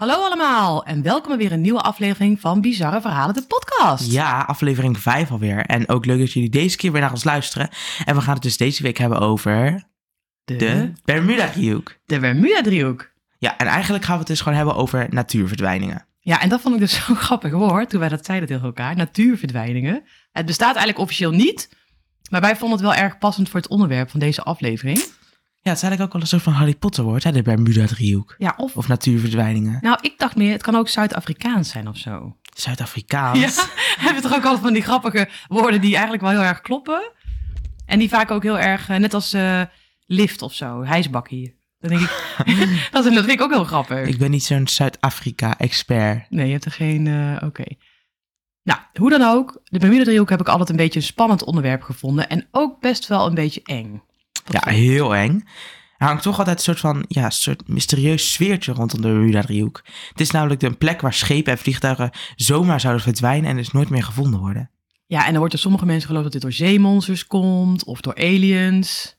Hallo allemaal en welkom bij weer een nieuwe aflevering van Bizarre Verhalen, de podcast. Ja, aflevering 5 alweer. En ook leuk dat jullie deze keer weer naar ons luisteren. En we gaan het dus deze week hebben over de, de Bermuda-driehoek. de Bermuda-driehoek. Ja, en eigenlijk gaan we het dus gewoon hebben over natuurverdwijningen. Ja, en dat vond ik dus zo grappig woord toen wij dat zeiden tegen elkaar. Natuurverdwijningen. Het bestaat eigenlijk officieel niet, maar wij vonden het wel erg passend voor het onderwerp van deze aflevering. Ja, het is eigenlijk ook wel een soort van Harry Potter woord, hè, de Bermuda-driehoek. Ja, of... Of natuurverdwijningen. Nou, ik dacht meer, het kan ook Zuid-Afrikaans zijn of zo. Zuid-Afrikaans. Ja, hebben we toch ook al van die grappige woorden die eigenlijk wel heel erg kloppen. En die vaak ook heel erg, eh, net als eh, lift of zo, hijsbakkie. Dan denk ik, dat, dat vind ik ook heel grappig. Ik ben niet zo'n Zuid-Afrika-expert. Nee, je hebt er geen, eh, oké. Nou, hoe dan ook, de Bermuda-driehoek heb ik altijd een beetje een spannend onderwerp gevonden. En ook best wel een beetje eng. Ja, heel eng. Er hangt toch altijd een soort van ja, een soort mysterieus sfeertje rondom de Bermuda-driehoek. Het is namelijk een plek waar schepen en vliegtuigen zomaar zouden verdwijnen en dus nooit meer gevonden worden. ja, en er wordt door sommige mensen geloofd dat dit door zeemonsters komt of door aliens.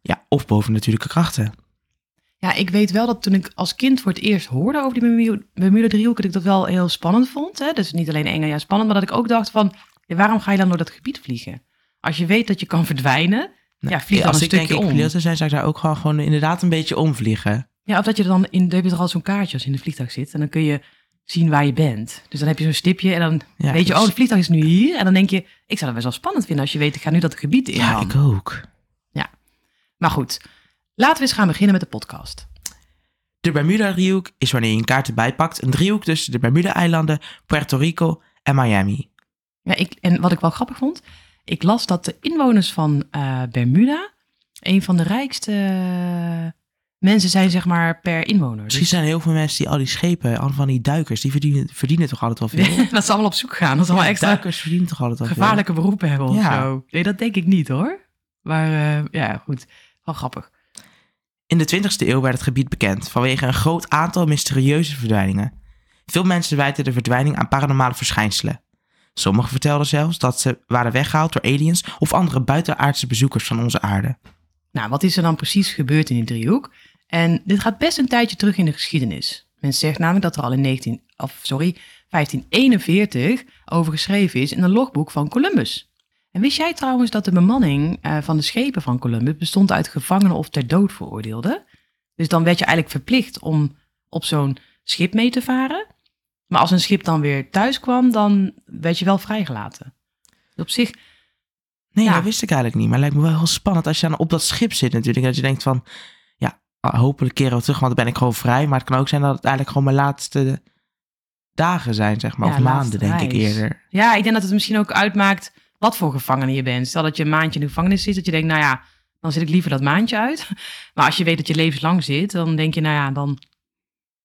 Ja, of bovennatuurlijke krachten. Ja, ik weet wel dat toen ik als kind voor het eerst hoorde over die Bermuda- Bermuda-driehoek, dat ik dat wel heel spannend vond. Hè? Dus niet alleen eng en ja, spannend, maar dat ik ook dacht van, waarom ga je dan door dat gebied vliegen? Als je weet dat je kan verdwijnen, ja, vlieg dan Als een ik denk om. zou zijn, zou ik daar ook gewoon, gewoon inderdaad een beetje omvliegen. Ja, of dat je er dan in, heb je toch al zo'n kaartje als je in de vliegtuig zit. En dan kun je zien waar je bent. Dus dan heb je zo'n stipje en dan Ja, weet je, dus- oh, het vliegtuig is nu hier. En dan denk je, ik zou dat best wel spannend vinden als je weet, ik ga nu dat gebied in. Ja, ik ook. Maar goed, laten we eens gaan beginnen met de podcast. De Bermuda-driehoek is wanneer je een kaart erbij pakt een driehoek tussen de Bermuda-eilanden, Puerto Rico en Miami. Ja, ik, en wat ik wel grappig vond, ik las dat de inwoners van eh, Bermuda een van de rijkste eh, mensen zijn, zeg maar, per inwoner. Misschien zijn er heel veel mensen die al die schepen, al van die duikers, die verdienen, verdienen toch altijd wel veel. Dus, dat ze allemaal op zoek gaan. Dat ze allemaal Ja, extra duikers verdienen toch altijd wel veel. gevaarlijke beroepen hebben of Ja. zo. Nee, dat denk ik niet hoor. Maar eh, ja, goed. Wel grappig. In de 20e eeuw werd het gebied bekend vanwege een groot aantal mysterieuze verdwijningen. Veel mensen wijten de verdwijning aan paranormale verschijnselen. Sommigen vertelden zelfs dat ze waren weggehaald door aliens of andere buitenaardse bezoekers van onze aarde. Nou, wat is er dan precies gebeurd in die driehoek? En dit gaat best een tijdje terug in de geschiedenis. Men zegt namelijk dat er al in 19, of sorry, 1541 over geschreven is in een logboek van Columbus. En wist jij trouwens dat de bemanning eh, van de schepen van Columbus bestond uit gevangenen of ter dood veroordeelden? Dus dan werd je eigenlijk verplicht om op zo'n schip mee te varen. Maar als een schip dan weer thuis kwam, dan werd je wel vrijgelaten. Dus op zich Nee, Ja. dat wist ik eigenlijk niet. Maar het lijkt me wel heel spannend als je dan op dat schip zit natuurlijk. Dat je denkt van, ja, hopelijk keren we terug, want dan ben ik gewoon vrij. Maar het kan ook zijn dat het eigenlijk gewoon mijn laatste dagen zijn, zeg maar. Ja, of maanden, denk ik eerder. Ja, ik denk dat het misschien ook uitmaakt wat voor gevangene je bent. Stel dat je een maandje in de gevangenis zit, dat je denkt, nou ja, dan zit ik liever dat maandje uit. Maar als je weet dat je levenslang zit, dan denk je, nou ja, dan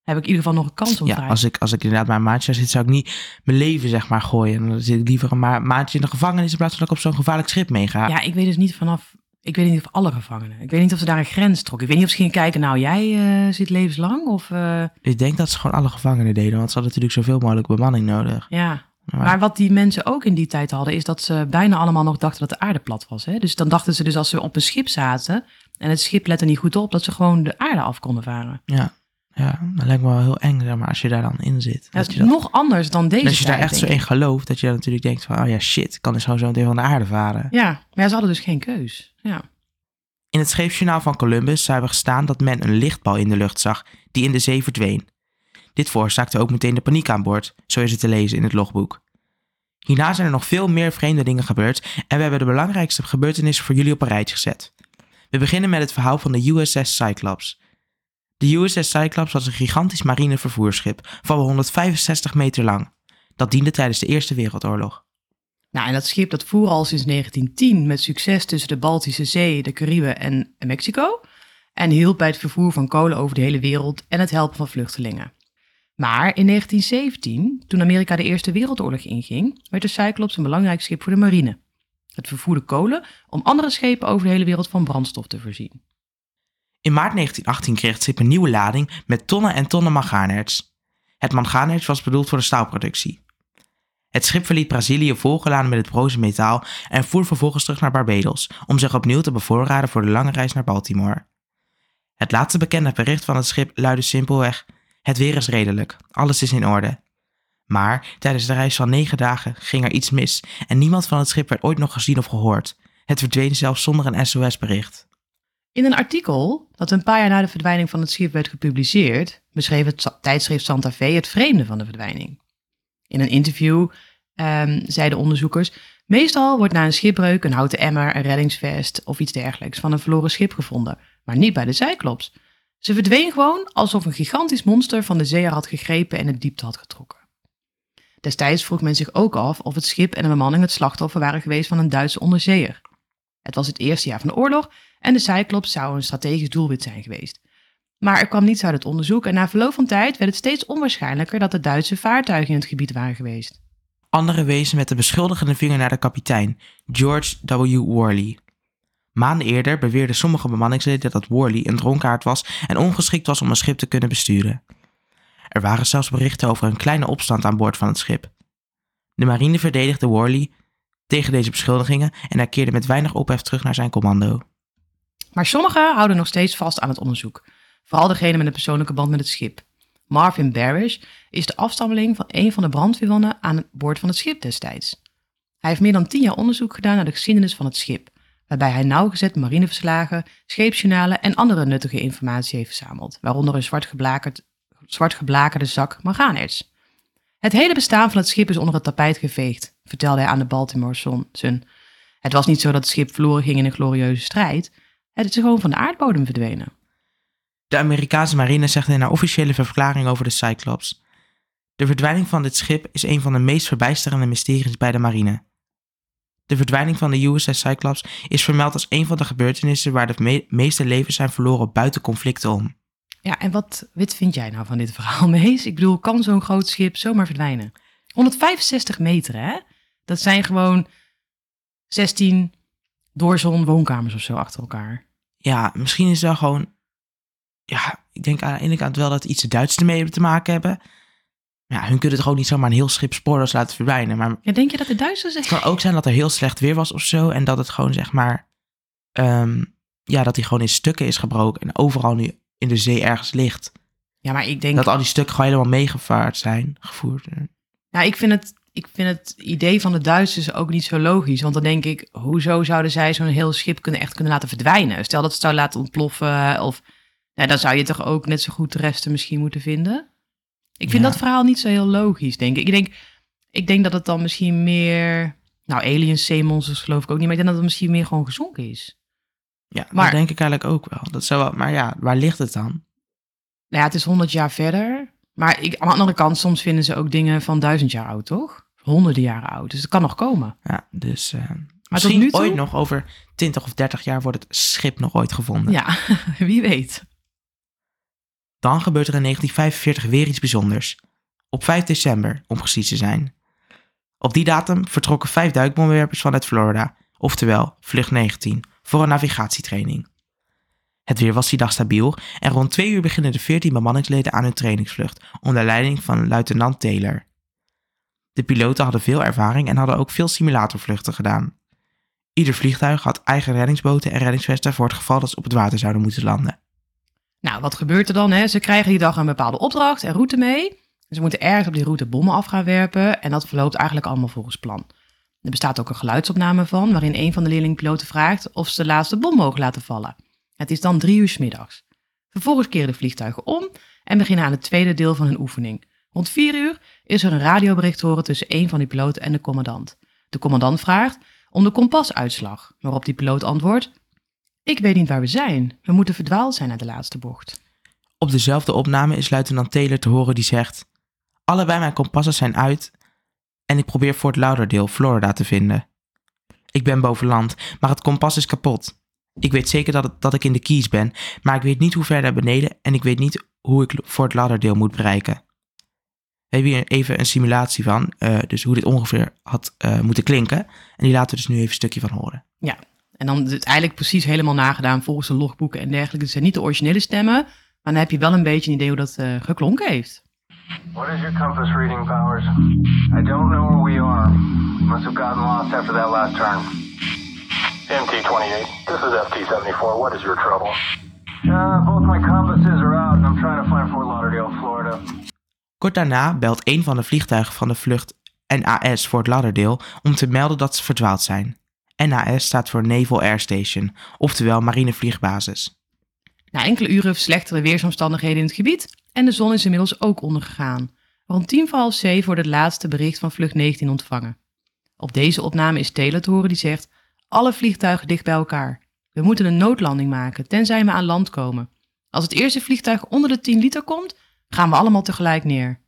heb ik in ieder geval nog een kans om Ja, als ik, als ik inderdaad maar een maandje zit, zou ik niet mijn leven, zeg maar, gooien. Dan zit ik liever een ma- maandje in de gevangenis in plaats van dat ik op zo'n gevaarlijk schip meega. Ja, ik weet dus niet vanaf, ik weet niet of alle gevangenen. Ik weet niet of ze daar een grens trokken. Ik weet niet of ze gingen kijken, nou jij eh, zit levenslang of eh, Ik denk dat ze gewoon alle gevangenen deden, want ze hadden natuurlijk zoveel mogelijk bemanning nodig. ja. Maar- Maar wat die mensen ook in die tijd hadden, is dat ze bijna allemaal nog dachten dat de aarde plat was. Hè? Dus dan dachten ze dus als ze op een schip zaten en het schip lette niet goed op, dat ze gewoon de aarde af konden varen. Ja, ja, dat lijkt me wel heel eng, zeg maar, als je daar dan in zit. Ja, dat je is dat, nog anders dan deze als je daar echt zo in gelooft, dat je dan natuurlijk denkt van, oh ja, shit, ik kan dus gewoon zo meteen van de aarde varen. ik. Ja, maar ja, ze hadden dus geen keus. Ja. In het scheepsjournaal van Columbus zou hebben gestaan dat men een lichtbal in de lucht zag, die in de zee verdween. Dit veroorzaakte ook meteen de paniek aan boord, zo is het te lezen in het logboek. Hierna zijn er nog veel meer vreemde dingen gebeurd en we hebben de belangrijkste gebeurtenissen voor jullie op een rijtje gezet. We beginnen met het verhaal van de USS Cyclops. De USS Cyclops was een gigantisch marine vervoersschip van wel 165 meter lang. Dat diende tijdens de Eerste Wereldoorlog. Nou, en dat schip dat voer al sinds 1910 met succes tussen de Baltische Zee, de Cariben en Mexico. En hielp bij het vervoer van kolen over de hele wereld en het helpen van vluchtelingen. Maar in 1917, toen Amerika de Eerste Wereldoorlog inging, werd de Cyclops een belangrijk schip voor de marine. Het vervoerde kolen om andere schepen over de hele wereld van brandstof te voorzien. In maart 1918 kreeg het schip een nieuwe lading met tonnen en tonnen mangaanerts. Het mangaanerts was bedoeld voor de staalproductie. Het schip verliet Brazilië volgeladen met het broze metaal en voer vervolgens terug naar Barbados om zich opnieuw te bevoorraden voor de lange reis naar Baltimore. Het laatste bekende bericht van het schip luidde simpelweg: Het weer is redelijk, alles is in orde. Maar tijdens de reis van negen dagen ging er iets mis en niemand van het schip werd ooit nog gezien of gehoord. Het verdween zelfs zonder een SOS-bericht. In een artikel dat een paar jaar na de verdwijning van het schip werd gepubliceerd, beschreef het tijdschrift Santa Fe het vreemde van de verdwijning. In een interview um, zeiden onderzoekers: Meestal wordt na een schipbreuk een houten emmer, een reddingsvest of iets dergelijks van een verloren schip gevonden, maar niet bij de Cyclops. Ze verdween gewoon alsof een gigantisch monster van de zee had gegrepen en het diepte had getrokken. Destijds vroeg men zich ook af of het schip en de bemanning het slachtoffer waren geweest van een Duitse onderzeeër. Het was het eerste jaar van de oorlog en de Cyclops zou een strategisch doelwit zijn geweest. Maar er kwam niets uit het onderzoek en na verloop van tijd werd het steeds onwaarschijnlijker dat de Duitse vaartuigen in het gebied waren geweest. Anderen wezen met de beschuldigende vinger naar de kapitein, George W. Worley. Maanden eerder beweerden sommige bemanningsleden dat Worley een dronkaard was en ongeschikt was om een schip te kunnen besturen. Er waren zelfs berichten over een kleine opstand aan boord van het schip. De marine verdedigde Worley tegen deze beschuldigingen en hij keerde met weinig ophef terug naar zijn commando. Maar sommigen houden nog steeds vast aan het onderzoek, vooral degene met een persoonlijke band met het schip. Marvin Barish is de afstammeling van een van de brandweermannen aan boord van het schip destijds. Hij heeft meer dan tien jaar onderzoek gedaan naar de geschiedenis van het schip, waarbij hij nauwgezet marineverslagen, scheepsjournalen en andere nuttige informatie heeft verzameld, waaronder een zwart, geblakerd, zwart geblakerde zak manganerts. Het hele bestaan van het schip is onder het tapijt geveegd, vertelde hij aan de Baltimore Sun. Het was niet zo dat het schip verloren ging in een glorieuze strijd, het is gewoon van de aardbodem verdwenen. De Amerikaanse marine zegt in haar officiële verklaring over de Cyclops: De verdwijning van dit schip is een van de meest verbijsterende mysteries bij de marine. De verdwijning van de USS Cyclops is vermeld als een van de gebeurtenissen waar de meeste levens zijn verloren buiten conflicten om. Ja, en wat wit vind jij nou van dit verhaal, Mees? Ik bedoel, kan zo'n groot schip zomaar verdwijnen? 165 meter, hè? Dat zijn gewoon 16 doorzon woonkamers of zo achter elkaar. Ja, misschien is dat gewoon ja, ik denk aan de ene kant wel dat iets de Duitsers ermee te maken hebben. Ja, hun kunnen het gewoon niet zomaar een heel schip spoorloos laten verdwijnen. Maar ja, denk je dat de Duitsers... Het kan ook zijn dat er heel slecht weer was of zo. En dat het gewoon zeg maar... Ehm, ja, dat hij gewoon in stukken is gebroken. En overal nu in de zee ergens ligt. Ja, maar ik denk... Dat al die stukken gewoon helemaal meegevaard zijn, gevoerd. Ja, ik vind het... Ik vind het idee van de Duitsers ook niet zo logisch. Want dan denk ik, hoezo zouden zij zo'n heel schip kunnen echt kunnen laten verdwijnen? Stel dat ze het zou laten ontploffen of ja, dan zou je toch ook net zo goed de resten misschien moeten vinden. Ik vind dat verhaal niet zo heel logisch, denk ik. Ik denk, ik denk dat het dan misschien meer... Nou, aliens, zeemonsters geloof ik ook niet. Maar ik denk dat het misschien meer gewoon gezonken is. Ja, maar, dat denk ik eigenlijk ook wel. Dat zou, maar ja, waar ligt het dan? Nou ja, het is honderd jaar verder. Maar ik, aan de andere kant, soms vinden ze ook dingen van duizend jaar oud, toch? Honderden jaren oud. Dus het kan nog komen. Ja, dus... Uh, misschien ooit nog over 20 of 30 jaar wordt het schip nog ooit gevonden. Ja, wie weet. Dan gebeurt er in 1945 weer iets bijzonders. Op 5 december, om precies te zijn. Op die datum vertrokken vijf duikbommenwerpers vanuit Florida, oftewel vlucht 19, voor een navigatietraining. Het weer was die dag stabiel en rond twee uur beginnen de 14 bemanningsleden aan hun trainingsvlucht onder leiding van luitenant Taylor. De piloten hadden veel ervaring en hadden ook veel simulatorvluchten gedaan. Ieder vliegtuig had eigen reddingsboten en reddingsvesten voor het geval dat ze op het water zouden moeten landen. Nou, wat gebeurt er dan? Hè? Ze krijgen die dag een bepaalde opdracht en route mee. Ze moeten ergens op die route bommen af gaan werpen en dat verloopt eigenlijk allemaal volgens plan. Er bestaat ook een geluidsopname van, waarin een van de leerlingpiloten vraagt of ze de laatste bom mogen laten vallen. Het is dan drie uur middags. Vervolgens keren de vliegtuigen om en beginnen aan het tweede deel van hun oefening. Rond vier uur is er een radiobericht te horen tussen een van die piloten en de commandant. De commandant vraagt om de kompasuitslag, waarop die piloot antwoordt: ik weet niet waar we zijn. We moeten verdwaald zijn naar de laatste bocht. Op dezelfde opname is luitenant Taylor te horen die zegt: Allebei mijn kompassen zijn uit en ik probeer Fort Lauderdale, Florida te vinden. Ik ben boven land, maar het kompas is kapot. Ik weet zeker dat, dat ik in de Keys ben, maar ik weet niet hoe ver naar beneden en ik weet niet hoe ik Fort Lauderdale moet bereiken. We hebben hier even een simulatie van, uh, dus hoe dit ongeveer had uh, moeten klinken. En die laten we dus nu even een stukje van horen. Ja, en dan is het eigenlijk precies helemaal nagedaan volgens de logboeken en dergelijke. Het zijn niet de originele stemmen, maar dan heb je wel een beetje een idee hoe dat uh, geklonken heeft. What is your compass reading, Powers? I don't know where we are. Must have gotten lost after that last turn. MT-28, this is FT-74. What is your trouble? Uh, both my compasses are out. I'm trying to find Fort Lauderdale, Florida. Kort daarna belt een van de vliegtuigen van de vlucht NAS Fort Lauderdale om te melden dat ze verdwaald zijn. NAS staat voor Naval Air Station, oftewel marinevliegbasis. Na enkele uren slechtere weersomstandigheden in het gebied en de zon is inmiddels ook ondergegaan. Rond tien voor half zeven wordt het laatste bericht van vlucht 19 ontvangen. Op deze opname is Taylor te horen die zegt: Alle vliegtuigen dicht bij elkaar. We moeten een noodlanding maken, tenzij we aan land komen. Als het eerste vliegtuig onder de 10 liter komt, gaan we allemaal tegelijk neer.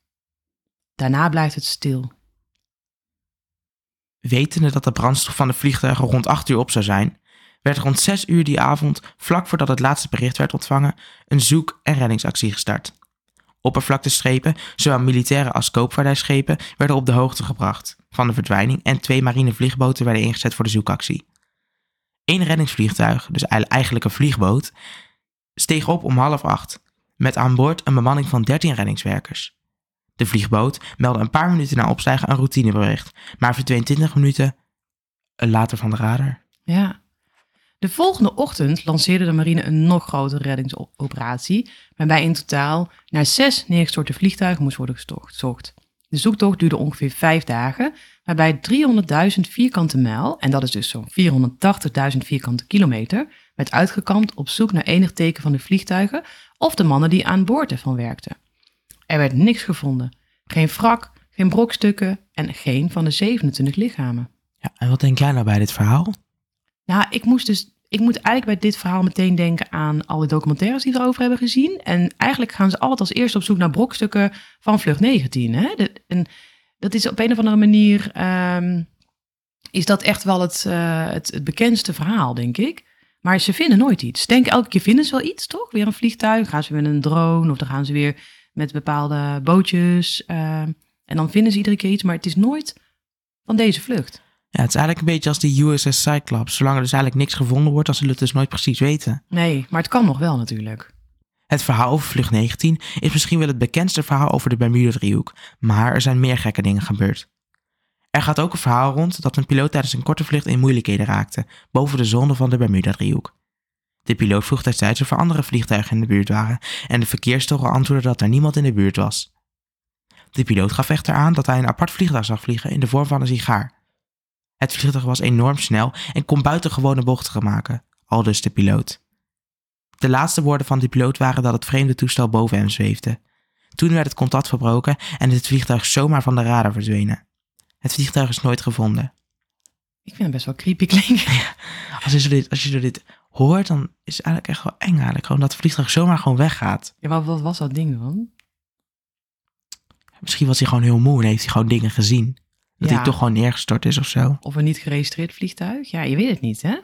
Daarna blijft het stil. Wetende dat de brandstof van de vliegtuigen rond 8 uur op zou zijn, werd rond 6 uur die avond, vlak voordat het laatste bericht werd ontvangen, een zoek- en reddingsactie gestart. Oppervlakteschepen, zowel militaire als koopvaardijschepen, werden op de hoogte gebracht van de verdwijning en twee marinevliegboten werden ingezet voor de zoekactie. Eén reddingsvliegtuig, dus eigenlijk een vliegboot, steeg op om half acht, met aan boord een bemanning van 13 reddingswerkers. De vliegboot meldde een paar minuten na opstijgen een routinebericht, maar verdween 20 minuten later van de radar. Ja. De volgende ochtend lanceerde de marine een nog grotere reddingsoperatie, waarbij in totaal naar zes neergestorte vliegtuigen moest worden gezocht. De zoektocht duurde ongeveer vijf dagen, waarbij 300.000 vierkante mijl, en dat is dus zo'n 480.000 vierkante kilometer, werd uitgekampt op zoek naar enig teken van de vliegtuigen of de mannen die aan boord ervan werkten. Er werd niks gevonden. Geen wrak, geen brokstukken en geen van de 27 lichamen. Ja, en wat denk jij nou bij dit verhaal? Nou, ik moest dus. Ik moet eigenlijk bij dit verhaal meteen denken aan alle documentaires die we erover hebben gezien. En eigenlijk gaan ze altijd als eerste op zoek naar brokstukken van Vlucht 19. Hè? En dat is op een of andere manier. ehm, is dat echt wel het, eh, het, het bekendste verhaal, denk ik. Maar ze vinden nooit iets. Ze denken elke keer vinden ze wel iets, toch? Weer een vliegtuig, gaan ze weer met een drone of dan gaan ze weer met bepaalde bootjes. ehm, en dan vinden ze iedere keer iets, maar het is nooit van deze vlucht. Ja, het is eigenlijk een beetje als die USS Cyclops. Zolang er dus eigenlijk niks gevonden wordt, dan zullen we het dus nooit precies weten. Nee, maar het kan nog wel natuurlijk. Het verhaal over vlucht 19 is misschien wel het bekendste verhaal over de Bermuda-driehoek, maar er zijn meer gekke dingen gebeurd. Er gaat ook een verhaal rond dat een piloot tijdens een korte vlucht in moeilijkheden raakte, boven de zone van de Bermuda-driehoek. De piloot vroeg destijds of er andere vliegtuigen in de buurt waren en de verkeerstoren antwoordde dat er niemand in de buurt was. De piloot gaf echter aan dat hij een apart vliegtuig zag vliegen in de vorm van een sigaar. Het vliegtuig was enorm snel en kon buitengewone bochten maken, aldus de piloot. De laatste woorden van de piloot waren dat het vreemde toestel boven hem zweefde. Toen werd het contact verbroken en het vliegtuig zomaar van de radar verdwenen. Het vliegtuig is nooit gevonden. Ik vind het best wel creepy klinken. Als je, dit, als je dit hoort, dan is het eigenlijk echt wel eng eigenlijk. Gewoon dat het vliegtuig zomaar gewoon weggaat. Ja, wat, wat was dat ding dan? Misschien was hij gewoon heel moe en heeft hij gewoon dingen gezien. Dat Ja. hij toch gewoon neergestort is of zo. Of een niet geregistreerd vliegtuig? Ja, je weet het niet, hè?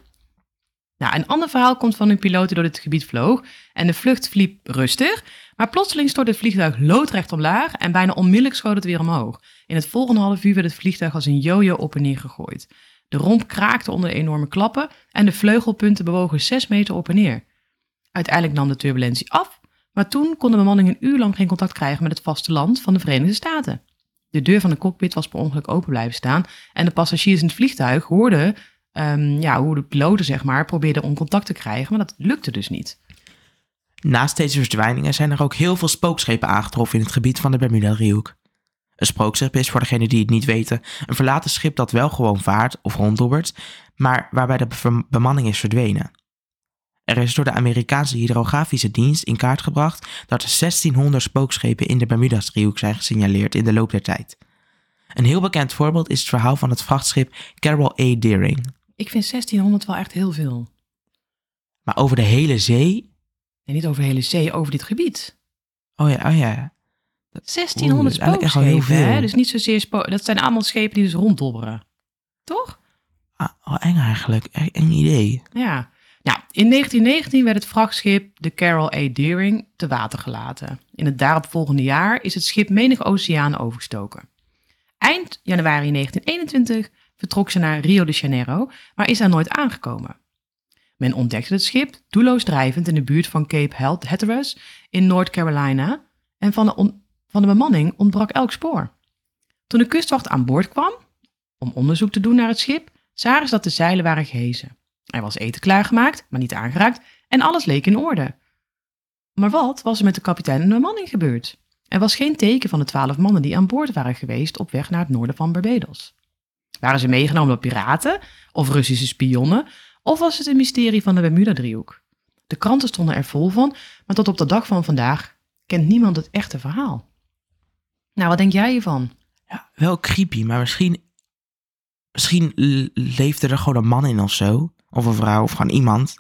Nou, een ander verhaal komt van een piloot die door dit gebied vloog. En de vlucht verliep rustig. Maar plotseling stortte het vliegtuig loodrecht omlaag en bijna onmiddellijk schoot het weer omhoog. In het volgende half uur werd het vliegtuig als een jojo op en neer gegooid. De romp kraakte onder de enorme klappen en de vleugelpunten bewogen 6 meter op en neer. Uiteindelijk nam de turbulentie af, maar toen kon de bemanning een uur lang geen contact krijgen met het vasteland van de Verenigde Staten. De deur van de cockpit was per ongeluk open blijven staan en de passagiers in het vliegtuig hoorden ehm, ja, hoe de piloten zeg maar, probeerden om contact te krijgen, maar dat lukte dus niet. Naast deze verdwijningen zijn er ook heel veel spookschepen aangetroffen in het gebied van de Bermuda-driehoek. Een spookschip is, voor degenen die het niet weten, een verlaten schip dat wel gewoon vaart of ronddobbert, maar waarbij de be- bemanning is verdwenen. Er is door de Amerikaanse hydrografische dienst in kaart gebracht dat er 1600 spookschepen in de Bermuda-driehoek zijn gesignaleerd in de loop der tijd. Een heel bekend voorbeeld is het verhaal van het vrachtschip Carroll A. Deering. Ik vind 1600 wel echt heel veel. Maar over de hele zee... En niet over de hele zee, over dit gebied. Oh ja, oh ja. 1600 dat is eigenlijk echt wel heel spookschepen, hè? veel. Dus niet zozeer Dat zijn allemaal schepen die dus ronddobberen. Toch? Ah, oh, eng eigenlijk. Eng idee. Ja. Nou, in 1919 werd het vrachtschip de Carroll A. Deering te water gelaten. In het daaropvolgende jaar is het schip menig oceaan overgestoken. Eind januari 1921 vertrok ze naar Rio de Janeiro, maar is daar nooit aangekomen. Men ontdekte het schip doelloos drijvend in de buurt van Cape Hatteras in North Carolina en van de, van de bemanning ontbrak elk spoor. Toen de kustwacht aan boord kwam om onderzoek te doen naar het schip, zagen ze dat de zeilen waren gehezen. Er was eten klaargemaakt, maar niet aangeraakt en alles leek in orde. Maar wat was er met de kapitein en de bemanning gebeurd? Er was geen teken van de twaalf mannen die aan boord waren geweest op weg naar het noorden van Barbados. Waren ze meegenomen door piraten of Russische spionnen? Of was het een mysterie van de Bermuda-driehoek? De kranten stonden er vol van, maar tot op de dag van vandaag kent niemand het echte verhaal. Nou, wat denk jij hiervan? Ja, wel creepy, maar misschien, misschien leefde er gewoon een man in of zo. Of een vrouw, of gewoon iemand.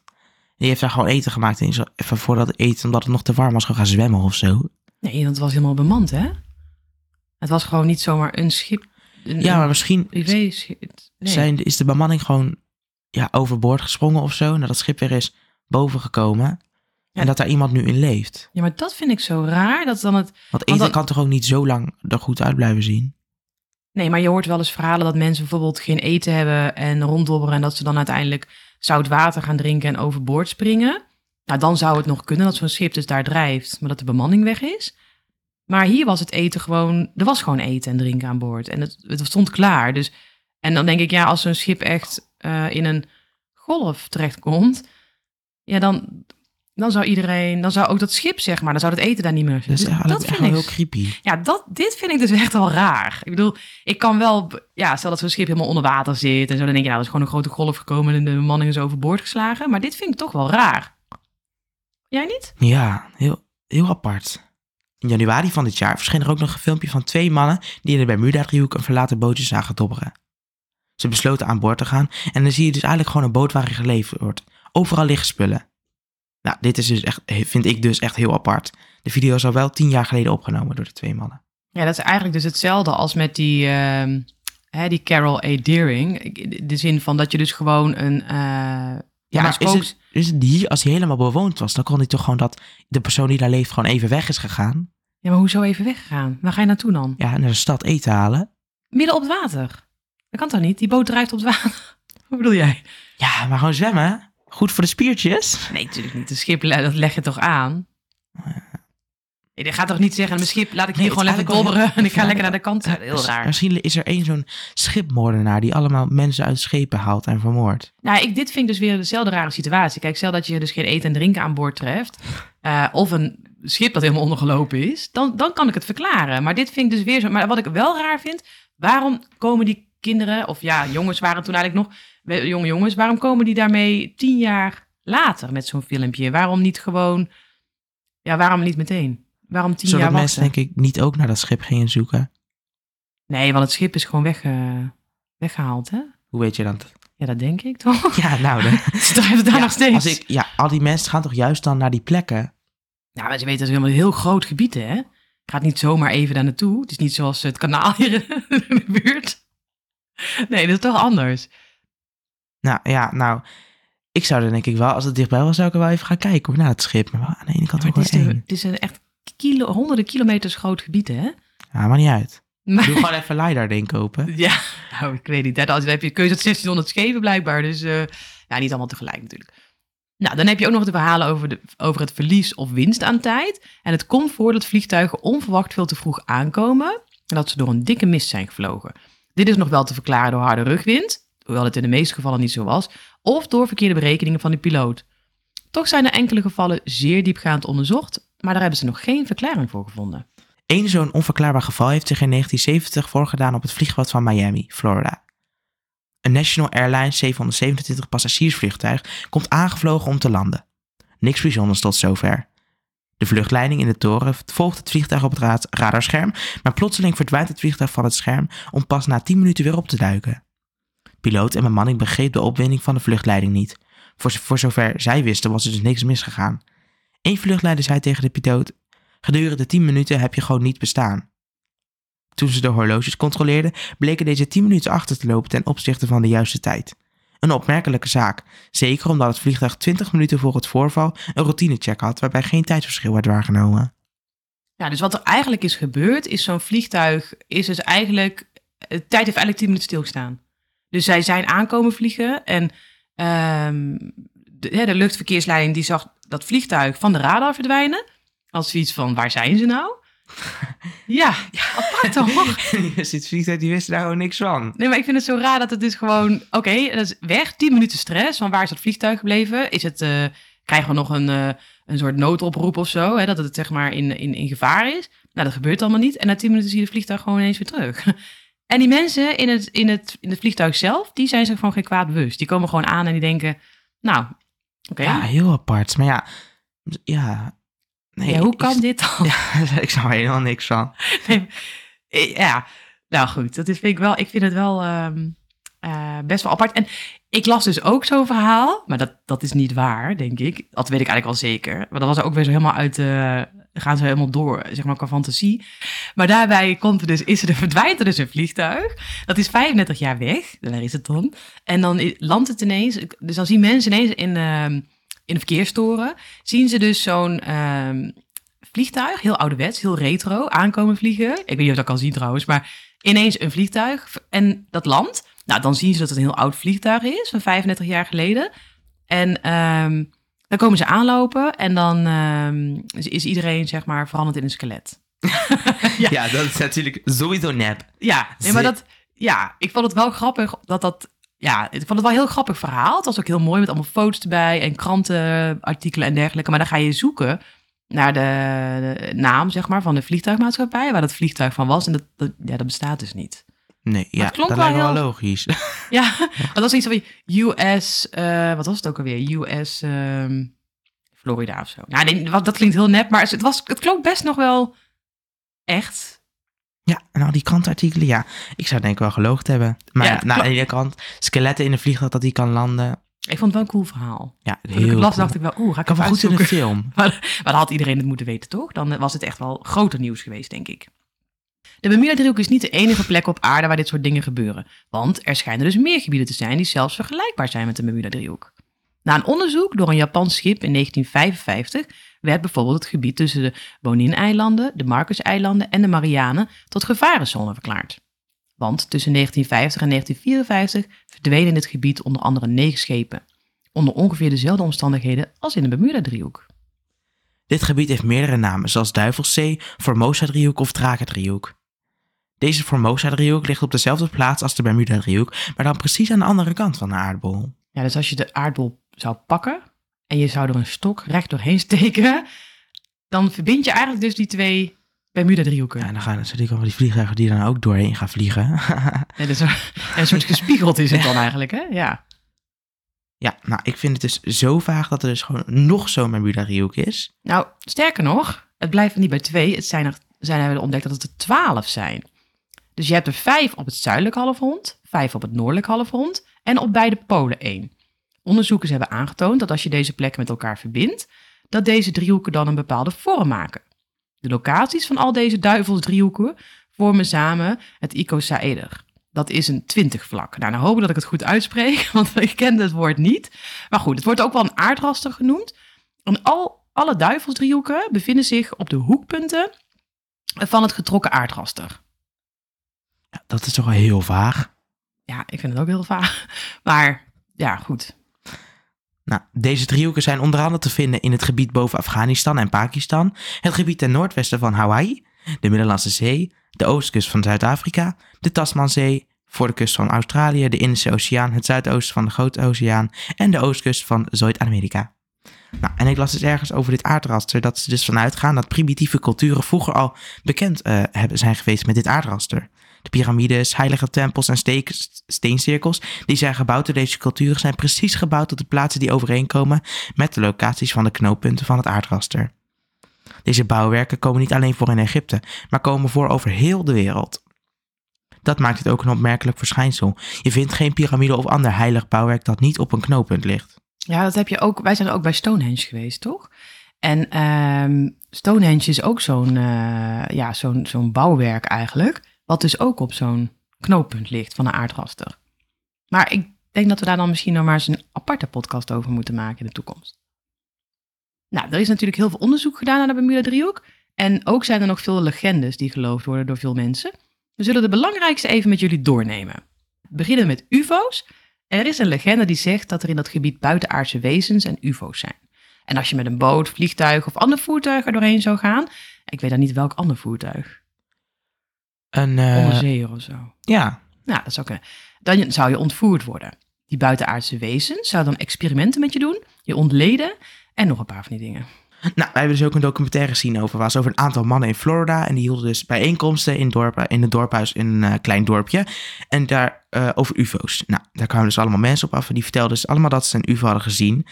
Die heeft daar gewoon eten gemaakt en is even voordat het eten, omdat het nog te warm was, gaan zwemmen of zo. Nee, want het was helemaal bemand, hè? Het was gewoon niet zomaar een schip. Een, Ja, maar misschien. Nee. zijn, is de bemanning gewoon ja, overboord gesprongen of zo. En dat het schip weer is boven gekomen. Ja. En dat daar iemand nu in leeft. Ja, maar dat vind ik zo raar. Dat dan het... Want eten dan- kan toch ook niet zo lang er goed uit blijven zien? Nee, maar je hoort wel eens verhalen dat mensen bijvoorbeeld geen eten hebben en ronddobberen en dat ze dan uiteindelijk zout water gaan drinken en overboord springen. Nou, dan zou het nog kunnen dat zo'n schip dus daar drijft, maar dat de bemanning weg is. Maar hier was het eten gewoon, er was gewoon eten en drinken aan boord en het, het stond klaar. Dus, en dan denk ik, ja, als zo'n schip echt eh, in een golf terechtkomt, ja, dan, dan zou iedereen, dan zou ook dat schip, zeg maar, dan zou het eten daar niet meer Dat is Dus eigenlijk echt wel heel creepy. ja, dat, dit vind ik dus echt wel raar. Ik bedoel, ik kan wel... Ja, stel dat zo'n schip helemaal onder water zit en zo. Dan denk je, nou, dat is gewoon een grote golf gekomen en de bemanning is overboord geslagen. Maar dit vind ik toch wel raar. Jij niet? Ja, heel, heel apart. In januari van dit jaar verscheen er ook nog een filmpje van twee mannen die in de Bermuda-driehoek een verlaten bootje zagen dobberen. Ze besloten aan boord te gaan en dan zie je dus eigenlijk gewoon een boot waarin geleefd wordt. Overal liggen spullen. Nou, dit is dus echt, vind ik dus echt heel apart. De video is al wel tien jaar geleden opgenomen door de twee mannen. Ja, dat is eigenlijk dus hetzelfde als met die, ehm, hè, die Carol A. Deering. In De zin van dat je dus gewoon een... eh, Ja, is het, is het hier, als hij helemaal bewoond was, dan kon hij toch gewoon dat de persoon die daar leeft gewoon even weg is gegaan. Ja, maar hoezo even weggegaan? Waar ga je naartoe dan? Ja, naar de stad eten halen. Midden op het water. Dat kan toch niet? Die boot drijft op het water. Wat bedoel jij? Ja, maar gewoon zwemmen. Goed voor de spiertjes. Nee, natuurlijk niet. Een schip, dat leg je toch aan? Je gaat toch niet zeggen, mijn schip, laat ik hier Nee, gewoon lekker dobberen en ik ga lekker naar de kant. Heel Miss- raar. Misschien is er één zo'n schipmoordenaar die allemaal mensen uit schepen haalt en vermoordt. Nou, ik, dit vind ik dus weer dezelfde rare situatie. Kijk, stel dat je dus geen eten en drinken aan boord treft, eh, of een schip dat helemaal ondergelopen is, dan, dan kan ik het verklaren. Maar dit vind ik dus weer zo. Maar wat ik wel raar vind, waarom komen die kinderen, of ja, jongens waren toen eigenlijk nog, jonge jongens, waarom komen die daarmee tien jaar later met zo'n filmpje? Waarom niet gewoon, ja, waarom niet meteen? Waarom tien Zodat jaar mensen wachten? denk ik niet ook naar dat schip gingen zoeken. Nee, want het schip is gewoon weg, eh, weggehaald, hè? Hoe weet je dat? Ja, dat denk ik toch? Ja, nou dan. Ze drijven daar Ja, nog steeds. Als ik, ja, al die mensen gaan toch juist dan naar die plekken? Ja, maar ze weten dat is helemaal een heel groot gebied, hè? Gaat niet zomaar even daar naartoe. Het is niet zoals het kanaal hier in de buurt. Nee, dat is toch anders. Nou ja, nou. Ik zou er denk ik wel, als het dichtbij was, zou ik er wel even gaan kijken hoor, naar het schip. Maar aan de ene kant Maar ook wel het is een echt kilo, honderden kilometers groot gebied, hè? Ja, maar niet uit. Maar, Doe gewoon even LiDAR ding kopen. ja, nou, ik weet niet. Dan heb je keuze uit 1600 schepen blijkbaar. Dus eh, ja, niet allemaal tegelijk natuurlijk. Nou, dan heb je ook nog de verhalen over, de, over het verlies of winst aan tijd. En het komt voor dat vliegtuigen onverwacht veel te vroeg aankomen. En dat ze door een dikke mist zijn gevlogen. Dit is nog wel te verklaren door harde rugwind. Hoewel het in de meeste gevallen niet zo was. Of door verkeerde berekeningen van de piloot. Toch zijn er enkele gevallen zeer diepgaand onderzocht. Maar daar hebben ze nog geen verklaring voor gevonden. Eén zo'n onverklaarbaar geval heeft zich in 1970 voorgedaan op het vliegveld van Miami, Florida. Een National Airlines 727 passagiersvliegtuig komt aangevlogen om te landen. Niks bijzonders tot zover. De vluchtleiding in de toren volgt het vliegtuig op het ra- radarscherm, maar plotseling verdwijnt het vliegtuig van het scherm om pas na 10 minuten weer op te duiken. Piloot en bemanning begreep de opwinding van de vluchtleiding niet. Voor, zover zij wisten was er dus niks misgegaan. Eén vluchtleider zei tegen de piloot: Gedurende 10 minuten heb je gewoon niet bestaan. Toen ze de horloges controleerden, bleken deze 10 minuten achter te lopen ten opzichte van de juiste tijd. Een opmerkelijke zaak, zeker omdat het vliegtuig 20 minuten voor het voorval een routinecheck had waarbij geen tijdsverschil werd waargenomen. Ja, dus wat er eigenlijk is gebeurd, is zo'n vliegtuig is dus eigenlijk... De tijd heeft eigenlijk 10 minuten stilgestaan. Dus zij zijn aankomen vliegen en ehm, de, de luchtverkeersleiding die zag dat vliegtuig van de radar verdwijnen. Als zoiets van, waar zijn ze nou? ja, apart toch? Dit vliegtuig die wist daar gewoon niks van. Nee, maar ik vind het zo raar dat het dus gewoon... Oké, dat is weg, 10 minuten stress. Van waar is dat vliegtuig gebleven? Is het, eh, krijgen we nog een, eh, een soort noodoproep of zo, hè, dat het zeg maar in, in, in gevaar is. Nou, dat gebeurt allemaal niet. En na tien minuten zie je het vliegtuig gewoon ineens weer terug. En die mensen in het, in het, in het vliegtuig zelf, die zijn zich gewoon geen kwaad bewust. Die komen gewoon aan en die denken, nou, oké. Ja, heel apart. Maar ja, ja. Nee, Ja, hoe ik- kan dit dan? Ja, ik snap er helemaal niks van. ja, nou goed, dat is, vind ik, wel, ik vind het wel ehm, eh, best wel apart. En ik las dus ook zo'n verhaal, maar dat, dat is niet waar, denk ik. Dat weet ik eigenlijk wel zeker. Maar dat was ook weer zo helemaal uit de... gaan ze helemaal door, zeg maar, qua fantasie. Maar daarbij komt er dus, is er, verdwijnt er dus een vliegtuig. Dat is 35 jaar weg, daar is het dan. En dan landt het ineens, dus dan zien mensen ineens in, ehm, in de verkeerstoren, zien ze dus zo'n ehm, vliegtuig, heel ouderwets, heel retro, aankomen vliegen. Ik weet niet of dat kan zien trouwens, maar ineens een vliegtuig en dat landt. Nou, dan zien ze dat het een heel oud vliegtuig is, van 35 jaar geleden. En ehm, dan komen ze aanlopen en dan ehm, is, iedereen, zeg maar, veranderd in een skelet. Ja. dat is natuurlijk sowieso nep. Ja, nee, maar dat, ja, ik vond het wel grappig dat dat, ja, ik vond het wel een heel grappig verhaal. Het was ook heel mooi met allemaal foto's erbij en krantenartikelen en dergelijke. Maar dan ga je zoeken naar de, de naam, zeg maar, van de vliegtuigmaatschappij, waar dat vliegtuig van was. En dat, dat, ja, dat bestaat dus niet. Nee, ja, klonk dat wel lijkt me wel heel- logisch. Ja, dat was iets van US, eh, wat was het ook alweer? US ehm, Florida of zo. Nou, nee, dat klinkt heel nep, maar het, was, het klonk best nog wel echt. Ja, en al die krantartikelen, ja. Ik zou denk ik wel geloogd hebben. Maar Ja, nou, aan de ene kant, skeletten in een vliegtuig dat die kan landen. Ik vond het wel een cool verhaal. Ja, Toen ik heel las, cool. dacht ik wel, oeh, ga ik even wel goed in een film. Maar, maar dan had iedereen het moeten weten, toch? Dan was het echt wel groter nieuws geweest, denk ik. De Bermuda-driehoek is niet de enige plek op aarde waar dit soort dingen gebeuren. Want er schijnen dus meer gebieden te zijn die zelfs vergelijkbaar zijn met de Bermuda-driehoek. Na een onderzoek door een Japans schip in 1955 werd bijvoorbeeld het gebied tussen de Bonin-eilanden, de Marcus-eilanden en de Marianen tot gevarenzone verklaard. Want tussen 1950 en 1954 verdwenen in dit gebied onder andere negen schepen. Onder ongeveer dezelfde omstandigheden als in de Bermuda-driehoek. Dit gebied heeft meerdere namen, zoals Duivelszee, Formosa-driehoek of Draken-driehoek. Deze Formosa-driehoek ligt op dezelfde plaats als de Bermuda-driehoek, maar dan precies aan de andere kant van de aardbol. Ja, dus als je de aardbol zou pakken en je zou er een stok recht doorheen steken, dan verbind je eigenlijk dus die twee Bermuda-driehoeken. Ja, en dan gaan natuurlijk al die vliegtuigen die dan ook doorheen gaan vliegen. Ja, dus een, soort gespiegeld is het dan eigenlijk, hè? Ja. ja, nou, ik vind het dus zo vaag dat er dus gewoon nog zo'n Bermuda-driehoek is. Nou, sterker nog, het blijft niet bij twee. Het zijn er, zijn hebben we ontdekt dat het er twaalf zijn. Dus je hebt er vijf op het zuidelijke halfrond, vijf op het noordelijke halfrond en op beide polen één. Onderzoekers hebben aangetoond dat als je deze plekken met elkaar verbindt, dat deze driehoeken dan een bepaalde vorm maken. De locaties van al deze duivelsdriehoeken vormen samen het icosaeder. Dat is een twintigvlak. Nou, dan hoop ik dat ik het goed uitspreek, want ik ken het woord niet. Maar goed, het wordt ook wel een aardraster genoemd. En al, alle duivelsdriehoeken bevinden zich op de hoekpunten van het getrokken aardraster. Ja, dat is toch wel heel vaag. Ja, ik vind het ook heel vaag. Maar ja, goed. Nou, deze driehoeken zijn onder andere te vinden in het gebied boven Afghanistan en Pakistan, het gebied ten noordwesten van Hawaii, de Middellandse Zee, de oostkust van Zuid-Afrika, de Tasmanzee, voor de kust van Australië, de Indische Oceaan, het zuidoosten van de Grote Oceaan en de oostkust van Zuid-Amerika. Nou, en ik las dus ergens over dit aardraster dat ze dus vanuit gaan dat primitieve culturen vroeger al bekend eh, hebben, zijn geweest met dit aardraster. De piramides, heilige tempels en steencirkels die zijn gebouwd door deze culturen zijn precies gebouwd op de plaatsen die overeenkomen met de locaties van de knooppunten van het aardraster. Deze bouwwerken komen niet alleen voor in Egypte, maar komen voor over heel de wereld. Dat maakt het ook een opmerkelijk verschijnsel. Je vindt geen piramide of ander heilig bouwwerk dat niet op een knooppunt ligt. Ja, dat heb je ook. Wij zijn ook bij Stonehenge geweest, toch? En ehm, Stonehenge is ook zo'n eh, ja, zo'n bouwwerk eigenlijk. Wat dus ook op zo'n knooppunt ligt van een aardraster. Maar ik denk dat we daar dan misschien nog maar eens een aparte podcast over moeten maken in de toekomst. Nou, er is natuurlijk heel veel onderzoek gedaan naar de Bermuda-driehoek. En ook zijn er nog veel legendes die geloofd worden door veel mensen. We zullen de belangrijkste even met jullie doornemen. We beginnen met UFO's. Er is een legende die zegt dat er in dat gebied buitenaardse wezens en UFO's zijn. En als je met een boot, vliegtuig of ander voertuig er doorheen zou gaan, ik weet dan niet welk ander voertuig, Een, onderzeeër of zo. ja, Nou, dat zou kunnen. Dan zou je ontvoerd worden. Die buitenaardse wezens zouden dan experimenten met je doen, je ontleden en nog een paar van die dingen. Nou, wij hebben dus ook een documentaire gezien over, was over een aantal mannen in Florida. En die hielden dus bijeenkomsten in, dorpen, in het dorphuis in een eh, klein dorpje. En daar eh, over ufo's. Nou, daar kwamen dus allemaal mensen op af en die vertelden dus allemaal dat ze een ufo hadden gezien.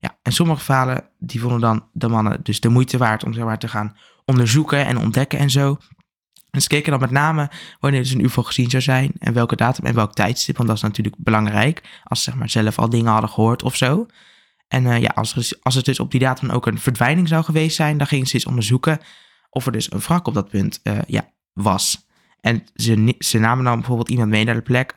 Ja, en sommige verhalen, die vonden dan de mannen dus de moeite waard om zeg maar, te gaan onderzoeken en ontdekken en zo. En ze keken dan met name wanneer dus een ufo gezien zou zijn en welke datum en welk tijdstip, want dat is natuurlijk belangrijk als ze zeg maar, zelf al dingen hadden gehoord of zo. En eh, ja, als, er, als het dus op die datum ook een verdwijning zou geweest zijn, dan gingen ze eens onderzoeken of er dus een wrak op dat punt eh, ja, was. En ze, ze namen dan bijvoorbeeld iemand mee naar de plek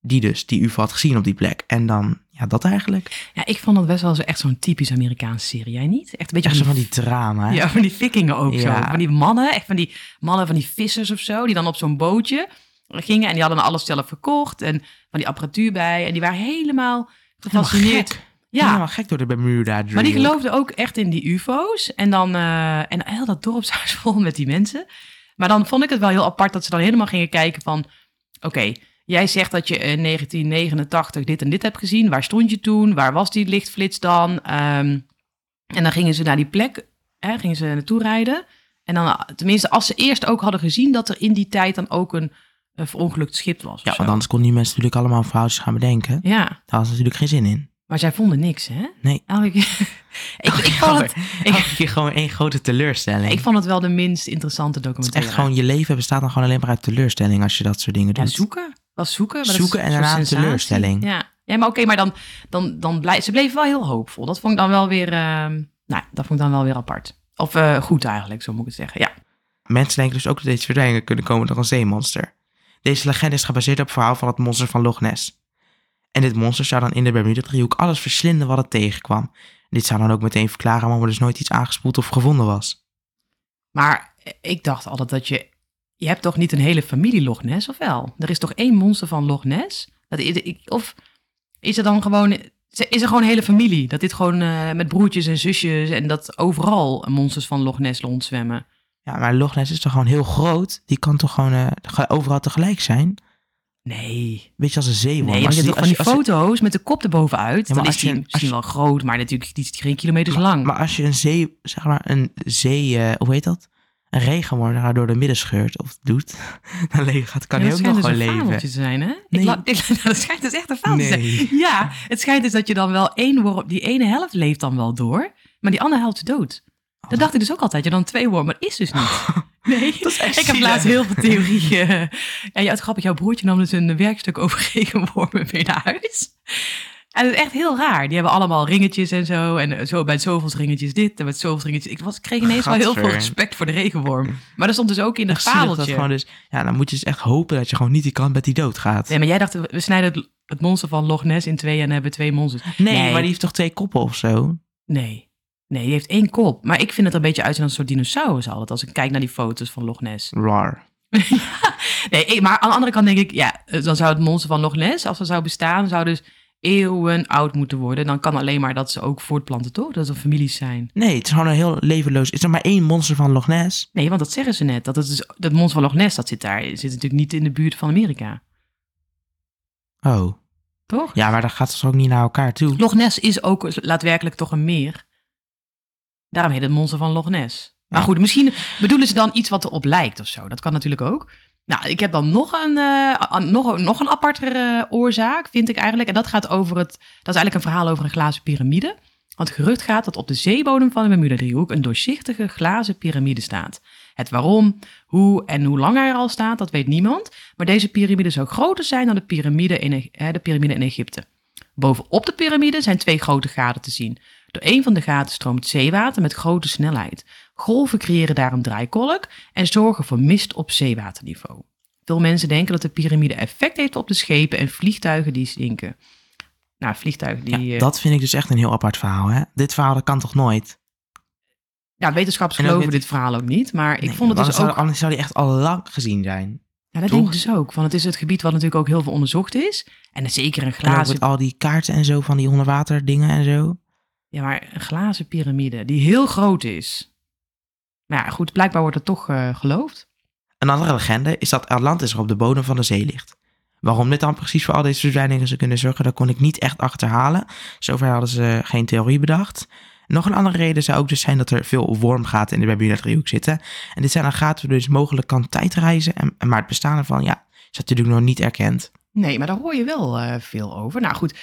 die dus die UFO had gezien op die plek. En dan, ja, dat eigenlijk. Ja, ik vond dat best wel zo echt zo'n typisch Amerikaanse serie. Jij niet? Echt een beetje van die drama. hè? Ja, van die vikingen ook Ja. zo. Van die mannen, echt van die mannen van die vissers of zo, die dan op zo'n bootje gingen en die hadden alles zelf verkocht en van die apparatuur bij en die waren helemaal gefascineerd. Ja, Helemaal gek door de Bermuda maar die geloofden ook echt in die ufo's en dan eh, en heel dat dorp zou vol met die mensen. Maar dan vond ik het wel heel apart dat ze dan helemaal gingen kijken van, oké, jij zegt dat je in 1989 dit en dit hebt gezien. Waar stond je toen? Waar was die lichtflits dan? Ehm, en dan gingen ze naar die plek, hè, gingen ze naartoe rijden. En dan, tenminste, als ze eerst ook hadden gezien dat er in die tijd dan ook een, een verongelukt schip was. Ja, want anders konden die mensen natuurlijk allemaal verhaaltjes gaan bedenken. Daar Ja, hadden ze natuurlijk geen zin in. maar zij vonden niks, hè? Nee. Elke keer- ik, ik, vond het, ik, Elke keer gewoon één grote teleurstelling. ik vond het wel de minst interessante het is documentaire. echt gewoon, je leven bestaat dan gewoon alleen maar uit teleurstelling als je dat soort dingen Ja, doet. zoeken. Was zoeken. maar Zoeken en daarna teleurstelling. Ja, ja maar oké, maar dan, dan, dan blij, ze bleven wel heel hoopvol. Dat vond ik dan wel weer, ehm, nou, dat vond ik dan wel weer apart. Of eh, goed eigenlijk, zo moet ik het zeggen. Ja. Mensen denken dus ook dat deze verdwijningen kunnen komen door een zeemonster. Deze legende is gebaseerd op het verhaal van het monster van Loch Ness. En dit monster zou dan in de Bermuda-driehoek alles verslinden wat het tegenkwam. Dit zou dan ook meteen verklaren waarom er dus nooit iets aangespoeld of gevonden was. Maar ik dacht altijd dat je, je hebt toch niet een hele familie Loch Ness, of wel? Er is toch één monster van Loch Ness? Dat, ik- of is er dan gewoon, is er gewoon een hele familie? Dat dit gewoon eh, met broertjes en zusjes en dat overal monsters van Loch Ness rondzwemmen? Ja, maar Loch Ness is toch gewoon heel groot? Die kan toch gewoon ge- overal tegelijk zijn? Nee, Beetje als een zeeworm. Nee, maar Als je die- hebt toch van die je- foto's met de kop erbovenuit. Ja, dan is je- die misschien je- wel groot, maar natuurlijk die is geen kilometers lang. Maar als je een zee, zeg maar, een zee, eh, hoe heet dat? Een regenworm door de midden scheurt of doet, dan gaat, kan Ja, hij ook nog schijnt gewoon dus een leven. fabeltje te zijn, hè? Nee. Ik la- ik, nou, dat schijnt dus echt een fabeltje te zijn. Ja, het schijnt dus dat je dan wel één worm, die ene helft leeft dan wel door, maar die andere helft dood. Dat dacht ik dus ook altijd. Je dan twee wormen, maar dat is dus niet. Nee, Dat is echt ik heb laatst heel veel theorieën. En ja, het grappig, jouw broertje nam dus een werkstuk over regenwormen mee naar huis. En het is echt heel raar. Die hebben allemaal ringetjes en zo. En eh, zo bij zoveel ringetjes dit en met zoveel ringetjes. Ik was, kreeg ineens wel heel veel respect voor de regenworm. Maar dat stond dus ook in dat fabeltje. gewoon dus, ja, dan moet je dus echt hopen dat je gewoon niet die kant met die dood gaat. Nee, maar jij dacht, we snijden het, het monster van Loch Ness in twee en hebben twee monsters. Nee, Nee. maar die heeft toch twee koppen of zo? Nee. Nee, die heeft één kop. Maar ik vind het een beetje uit als een soort dinosaurus altijd. Als ik kijk naar die foto's van Loch Ness. Rar. Nee, maar aan de andere kant denk ik, ja, eh, dan zou het monster van Loch Ness, als het zou bestaan, zou dus eeuwen oud moeten worden. Dan kan alleen maar dat ze ook voortplanten, toch? Dat er families zijn. Nee, het is gewoon een heel levenloos. Is er maar één monster van Loch Ness? Nee, want dat zeggen ze net. Dat, het dus, dat monster van Loch Ness, dat zit daar, zit natuurlijk niet in de buurt van Amerika. Oh. Toch? Ja, maar dat gaat dus ook niet naar elkaar toe. Loch Ness is ook daadwerkelijk toch een meer. Daarom heet het monster van Loch Ness. Maar Ja. goed, misschien bedoelen ze dan iets wat erop lijkt of zo. Dat kan natuurlijk ook. Nou, ik heb dan nog een, eh, an- nog, nog een apartere oorzaak, vind ik eigenlijk. En dat gaat over het. Dat is eigenlijk een verhaal over een glazen piramide. Want gerucht gaat dat op de zeebodem van de Bermuda-driehoek een doorzichtige glazen piramide staat. Het waarom, hoe en hoe lang hij er al staat, dat weet niemand. Maar deze piramide zou groter zijn dan de piramide in, E- eh, de piramide in Egypte. Bovenop de piramide zijn twee grote gaten te zien. Door een van de gaten stroomt zeewater met grote snelheid. Golven creëren daar een draaikolk en zorgen voor mist op zeewaterniveau. Veel mensen denken dat de piramide effect heeft op de schepen en vliegtuigen die zinken. Nou, vliegtuigen die... Ja, eh, dat vind ik dus echt een heel apart verhaal, hè? Dit verhaal dat kan toch nooit? ja, wetenschappers geloven dit verhaal ook niet, maar ik Nee, vond het dus ook... zou, anders zou die echt al lang gezien zijn. Ja, dat toch? denk ik dus ook. Want het is het gebied wat natuurlijk ook heel veel onderzocht is. En zeker een En ook glazen... met al die kaarten en zo van die onderwater dingen en zo. Ja, maar een glazen piramide die heel groot is. Maar ja, goed, blijkbaar wordt het toch eh, geloofd. Een andere legende is dat Atlantis er op de bodem van de zee ligt. Waarom dit dan precies voor al deze verdwijningen zou kunnen zorgen, dat kon ik niet echt achterhalen. Zover hadden ze geen theorie bedacht. Nog een andere reden zou ook dus zijn dat er veel wormgaten in de Bermuda-driehoek zitten. En dit zijn dan gaten dus mogelijk kan tijdreizen. En, en maar het bestaan ervan, ja, is natuurlijk nog niet erkend. Nee, maar daar hoor je wel eh, veel over. Nou goed,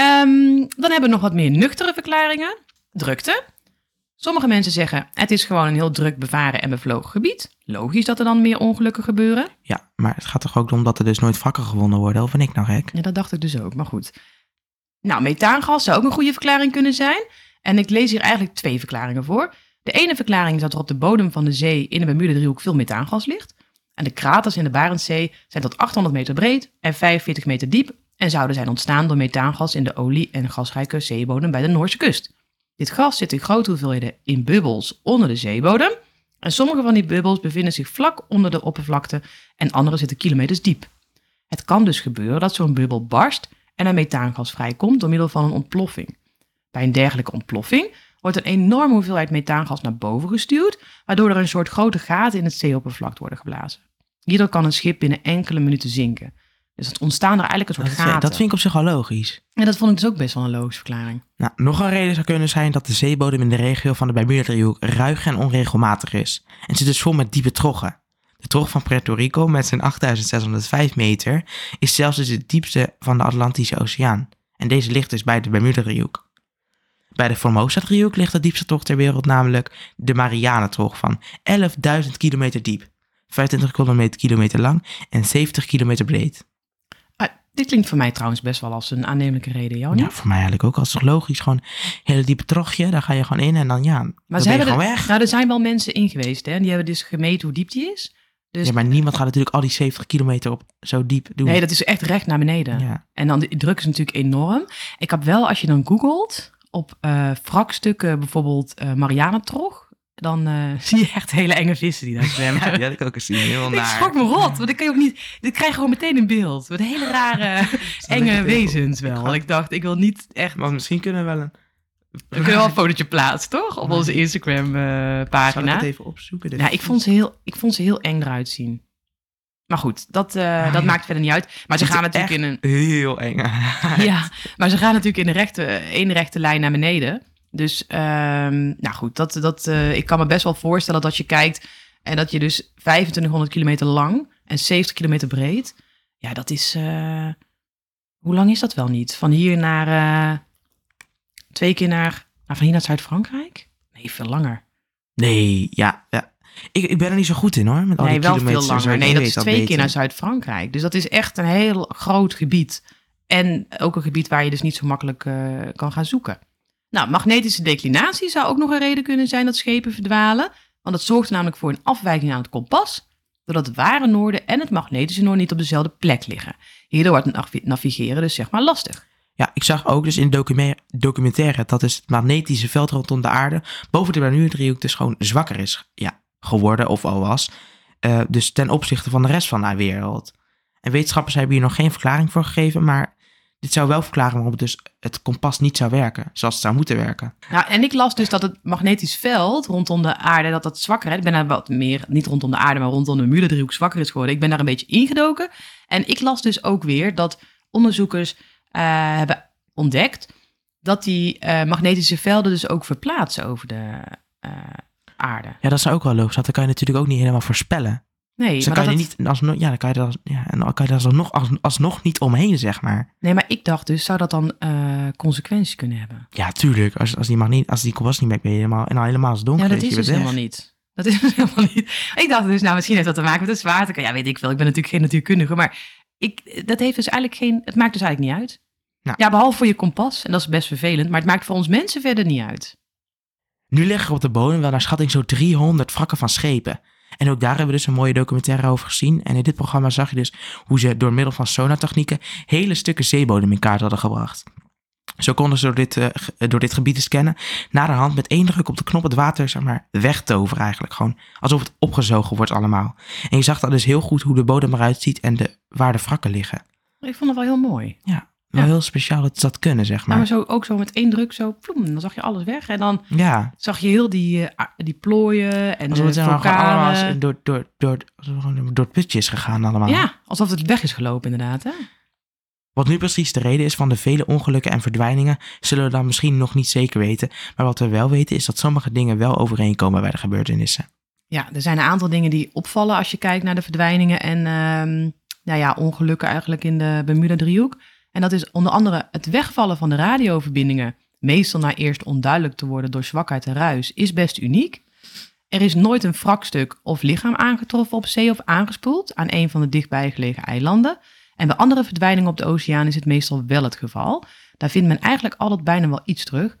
Ehm, dan hebben we nog wat meer nuchtere verklaringen. Drukte. Sommige mensen zeggen het is gewoon een heel druk bevaren en bevlogen gebied. Logisch dat er dan meer ongelukken gebeuren. Ja, maar het gaat toch ook om dat er dus nooit wrakken gevonden worden, of ben ik nou gek? Ja, dat dacht ik dus ook, maar goed. Nou, methaangas zou ook een goede verklaring kunnen zijn. En ik lees hier eigenlijk twee verklaringen voor. De ene verklaring is dat er op de bodem van de zee in de Bermuda-driehoek veel methaangas ligt. En de kraters in de Barentszee zijn tot 800 meter breed en 45 meter diep en zouden zijn ontstaan door methaangas in de olie- en gasrijke zeebodem bij de Noorse kust. Dit gas zit in grote hoeveelheden in bubbels onder de zeebodem en sommige van die bubbels bevinden zich vlak onder de oppervlakte en andere zitten kilometers diep. Het kan dus gebeuren dat zo'n bubbel barst en er methaangas vrijkomt door middel van een ontploffing. Bij een dergelijke ontploffing wordt een enorme hoeveelheid methaangas naar boven gestuurd, waardoor er een soort grote gaten in het zeeoppervlak worden geblazen. Hierdoor kan een schip binnen enkele minuten zinken. Dus het ontstaan er eigenlijk een soort Dat, gaten. dat vind ik op zich al logisch. En dat vond ik dus ook best wel een logische verklaring. Nou, nog een reden zou kunnen zijn dat de zeebodem in de regio van de Bermuda-driehoek ruig en onregelmatig is. En zit dus vol met diepe troggen. De trog van Puerto Rico met zijn 8605 meter is zelfs dus het diepste van de Atlantische Oceaan. En deze ligt dus bij de Bermuda-driehoek. Bij de Formosa-driehoek ligt de diepste trog ter wereld, namelijk de Mariana-trog van 11.000 kilometer diep, 25 kilometer, kilometer lang en 70 kilometer breed. Dit klinkt voor mij trouwens best wel als een aannemelijke reden, jou niet? Ja, voor mij eigenlijk ook. Als logisch, gewoon hele diepe trogje, daar ga je gewoon in en dan ja, dan maar ben ze je hebben gewoon er, weg. Nou, er zijn wel mensen in geweest, hè? En die hebben dus gemeten hoe diep die is. Dus Ja, maar niemand gaat natuurlijk al die 70 kilometer op zo diep doen. nee, dat is echt recht naar beneden. ja. En dan de druk is natuurlijk enorm. Ik heb wel, als je dan googelt op eh wrakstukken, bijvoorbeeld eh Marianentrog, dan eh, zie je echt hele enge vissen die daar zwemmen. Ja, die had ik ook eens zien. Heel ik naar. schrok me rot, want ik kan je ook niet... Dit krijg gewoon meteen in beeld. Met hele rare, enge wezens wel. ga- Ik dacht, ik wil niet echt... Maar misschien kunnen we wel een... We kunnen wel een fotootje plaatsen, toch? Op onze Zal ik Instagram-pagina. het even opzoeken? ja, ik vond, ze heel, ik vond ze heel eng eruit zien. Maar goed, dat, eh, Ah, dat ja. maakt verder niet uit. Maar ze gaan natuurlijk in een... Heel eng. Ja, maar ze gaan natuurlijk in de rechte, één rechte lijn naar beneden. Dus, ehm, nou goed, dat, dat, eh, ik kan me best wel voorstellen dat je kijkt en dat je dus 2500 kilometer lang en 70 kilometer breed. Ja, dat is. eh, hoe lang is dat wel niet? Van hier naar. eh, twee keer naar. Nou, van hier naar Zuid-Frankrijk? Nee, veel langer. Nee, ja. ja. Ik, ik ben er niet zo goed in hoor. Met al nee, die wel kilometers veel langer. Nee, dat is twee keer naar Zuid-Frankrijk. Dus dat is echt een heel groot gebied. En ook een gebied waar je dus niet zo makkelijk kan gaan zoeken. Nou, magnetische declinatie zou ook nog een reden kunnen zijn dat schepen verdwalen. Want dat zorgt namelijk voor een afwijking aan het kompas. Doordat het ware noorden en het magnetische noorden niet op dezelfde plek liggen. Hierdoor wordt het navi- navigeren dus zeg maar lastig. Ja, ik zag ook dus in docume- documentaire dat dus het magnetische veld rondom de aarde boven de Bermuda-driehoek dus gewoon zwakker is ja, geworden of al was. Eh, dus ten opzichte van de rest van de wereld. En wetenschappers hebben hier nog geen verklaring voor gegeven, maar dit zou wel verklaren waarom dus het kompas niet zou werken zoals het zou moeten werken. Nou, en ik las dus dat het magnetisch veld rondom de aarde, dat dat zwakker is. Ik ben daar wat meer, niet rondom de aarde, maar rondom de Bermuda-driehoek zwakker is geworden. Ik ben daar een beetje ingedoken. En ik las dus ook weer dat onderzoekers eh, hebben ontdekt dat die eh, magnetische velden dus ook verplaatsen over de eh, aarde. Ja, dat zou ook wel logisch zijn. Dat kan je natuurlijk ook niet helemaal voorspellen. Nee, Dus maar kan je dat niet alsnog, ja, dan kan je er, als- ja, en dan kan je er alsnog, als, alsnog niet omheen, zeg maar. nee, maar ik dacht dus, zou dat dan eh, consequenties kunnen hebben? Ja, tuurlijk. Als, als die magneet, als die kompas niet werkt, ben je helemaal, en helemaal als donker Ja, dat is dus helemaal niet. Dat is dus helemaal niet. Ik dacht dus, nou, misschien heeft dat te maken met de zwaartekracht. Ja, weet ik veel. Ik ben natuurlijk geen natuurkundige, maar ik, dat heeft dus eigenlijk geen. Het maakt dus eigenlijk niet uit. Nou. Ja, behalve voor je kompas, en dat is best vervelend, maar het maakt voor ons mensen verder niet uit. Nu liggen er op de bodem wel naar schatting zo 300 wrakken van schepen. En ook daar hebben we dus een mooie documentaire over gezien. En in dit programma zag je dus hoe ze door middel van sonartechnieken hele stukken zeebodem in kaart hadden gebracht. Zo konden ze door dit, eh, ge- door dit gebied te scannen, na de hand met één druk op de knop het water zeg maar, wegtoveren eigenlijk. Gewoon alsof het opgezogen wordt allemaal. En je zag dan dus heel goed hoe de bodem eruit ziet en de, waar de wrakken liggen. Ik vond het wel heel mooi. Ja. heel speciaal dat ze dat kunnen, zeg Maar, maar. maar zo, ook zo met één druk, zo, ploem, dan zag je alles weg. En dan Ja, zag je heel die, eh, die plooien en alsof het de maar, gewoon allemaal door, door, door, het door het putje is gegaan allemaal. Ja, alsof het weg is gelopen inderdaad. Hè? Wat nu precies de reden is van de vele ongelukken en verdwijningen, zullen we dan misschien nog niet zeker weten. Maar wat we wel weten is dat sommige dingen wel overeenkomen bij de gebeurtenissen. Ja, er zijn een aantal dingen die opvallen als je kijkt naar de verdwijningen en ehm, nou ja, ongelukken eigenlijk in de Bermuda-driehoek. En dat is onder andere het wegvallen van de radioverbindingen, meestal na eerst onduidelijk te worden door zwakheid en ruis, is best uniek. Er is nooit een wrakstuk of lichaam aangetroffen op zee of aangespoeld aan een van de dichtbijgelegen eilanden. En bij andere verdwijningen op de oceaan is het meestal wel het geval. Daar vindt men eigenlijk altijd bijna wel iets terug.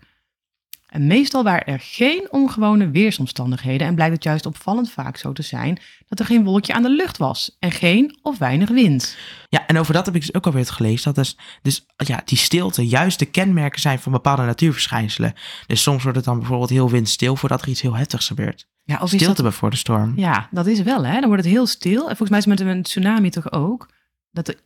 En meestal waren er geen ongewone weersomstandigheden en blijkt het juist opvallend vaak zo te zijn dat er geen wolkje aan de lucht was en geen of weinig wind. Ja, en over dat heb ik dus ook alweer het gelezen. Dat dus, dus ja, die stilte juist de kenmerken zijn van bepaalde natuurverschijnselen. Dus soms wordt het dan bijvoorbeeld heel windstil voordat er iets heel heftigs gebeurt. Ja, of is Stilte dat, voor de storm. ja, dat is wel hè. Dan wordt het heel stil. En volgens mij is het met een tsunami toch ook. Dat, er-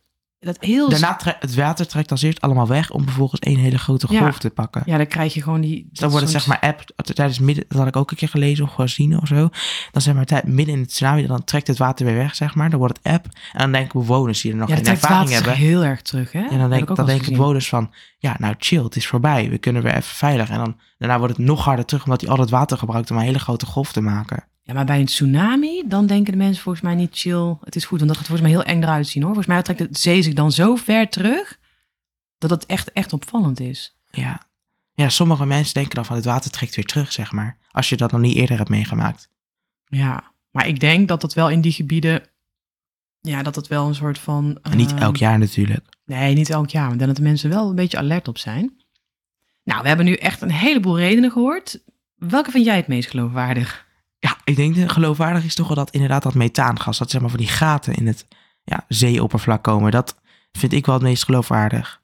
dat heel... Daarna tre- het water trekt als eerst allemaal weg om vervolgens één hele grote Ja. golf te pakken. Ja, dan krijg je gewoon die... Dus dan wordt het zeg maar app tijdens midden, dat had ik ook een keer gelezen of gezien of zo. Dan zeg maar tijd, midden in het tsunami, dan trekt het water weer weg, zeg maar. Dan wordt het app. En dan denken bewoners die er nog Ja, dat geen trekt het ervaring hebben. heel erg terug hè. En dan, denk, ik dan denken bewoners van, ja, nou chill, het is voorbij. We kunnen weer even veilig. En dan, daarna wordt het nog harder terug, omdat hij al het water gebruikt om een hele grote golf te maken. Ja, maar bij een tsunami, dan denken de mensen volgens mij niet chill. Het is goed, want dat gaat volgens mij heel eng eruit zien hoor. Volgens mij trekt het zee zich dan zo ver terug, dat het echt, echt opvallend is. Ja. ja, sommige mensen denken dan van, het water trekt weer terug, zeg maar. Als je dat nog niet eerder hebt meegemaakt. Ja, maar ik denk dat dat wel in die gebieden, ja, dat het wel een soort van... Niet ehm, elk jaar natuurlijk. Nee, niet elk jaar, maar denk dat de mensen wel een beetje alert op zijn. Nou, we hebben nu echt een heleboel redenen gehoord. Welke vind jij het meest geloofwaardig? Ik denk dat geloofwaardig is toch wel dat inderdaad dat methaangas, dat zeg maar van die gaten in het ja, zeeoppervlak komen. Dat vind ik wel het meest geloofwaardig.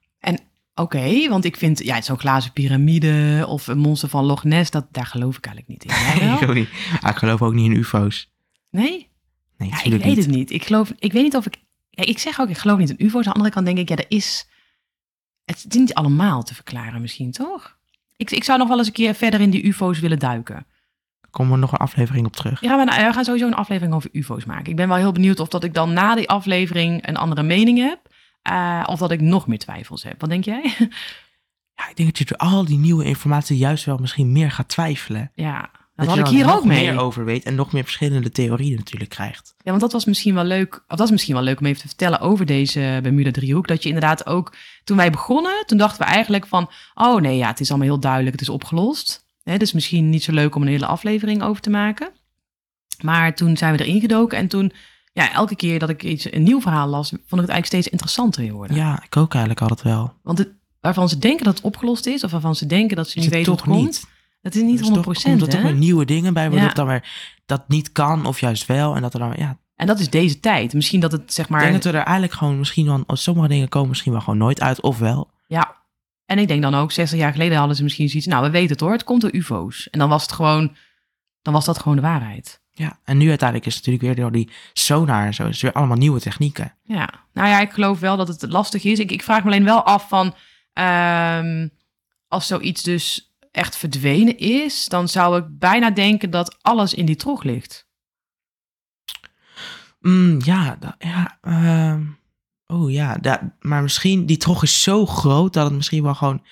Oké, want ik vind, ja, zo'n glazen piramide of een monster van Loch Ness, dat, daar geloof ik eigenlijk niet in. Wel? ik, ook niet. Ah, ik geloof ook niet in ufo's. Nee? Nee, Ja, ik weet niet. het niet. Ik geloof, ik weet niet of ik, ja, ik zeg ook, ik geloof niet in UFO's. Aan de andere kant denk ik, ja, er is, het is niet allemaal te verklaren misschien, toch? Ik, ik zou nog wel eens een keer verder in die UFO's willen duiken. Komen we nog een aflevering op terug. Ja, we, we gaan sowieso een aflevering over UFO's maken. Ik ben wel heel benieuwd of dat ik dan na die aflevering een andere mening heb. eh, of dat ik nog meer twijfels heb. Wat denk jij? Ja, ik denk dat je door al die nieuwe informatie juist wel misschien meer gaat twijfelen. ja, dat dat had ik hier ook mee. meer over weet en nog meer verschillende theorieën natuurlijk krijgt. Ja, want dat was misschien wel leuk. Of dat is misschien wel leuk om even te vertellen over deze Bermuda driehoek. Dat je inderdaad ook, toen wij begonnen, toen dachten we eigenlijk van, oh nee, ja, het is allemaal heel duidelijk, het is opgelost. Hè, dus misschien niet zo leuk om een hele aflevering over te maken. Maar toen zijn we erin gedoken en toen, ja, elke keer dat ik iets, een nieuw verhaal las, vond ik het eigenlijk steeds interessanter weer worden. Ja, ik ook eigenlijk altijd wel. Want het, waarvan ze denken dat het opgelost is, of waarvan ze denken dat ze niet weten toch hoe het niet? komt, dat is niet Dus 100%. toch komt er toch hè? weer nieuwe dingen bij, Ja. het dan weer dat niet kan of juist wel. En dat er dan, ja, En dat is deze tijd. Misschien dat het zeg ik maar. denk dat we er eigenlijk gewoon misschien wel, sommige dingen komen misschien wel gewoon nooit uit of wel. Ja. En ik denk dan ook, 60 jaar geleden hadden ze misschien zoiets. Nou, we weten het hoor, het komt door UFO's. En dan was het gewoon, dan was dat gewoon de waarheid. Ja, en nu uiteindelijk is het natuurlijk weer door die sonar en zo, het is weer allemaal nieuwe technieken. Ja. Nou ja, ik geloof wel dat het lastig is. Ik, ik vraag me alleen wel af van, ehm, als zoiets dus echt verdwenen is, dan zou ik bijna denken dat alles in die trog ligt. Mm, ja, ja, ehm, oh ja, da- maar misschien, die trog is zo groot dat het misschien wel gewoon,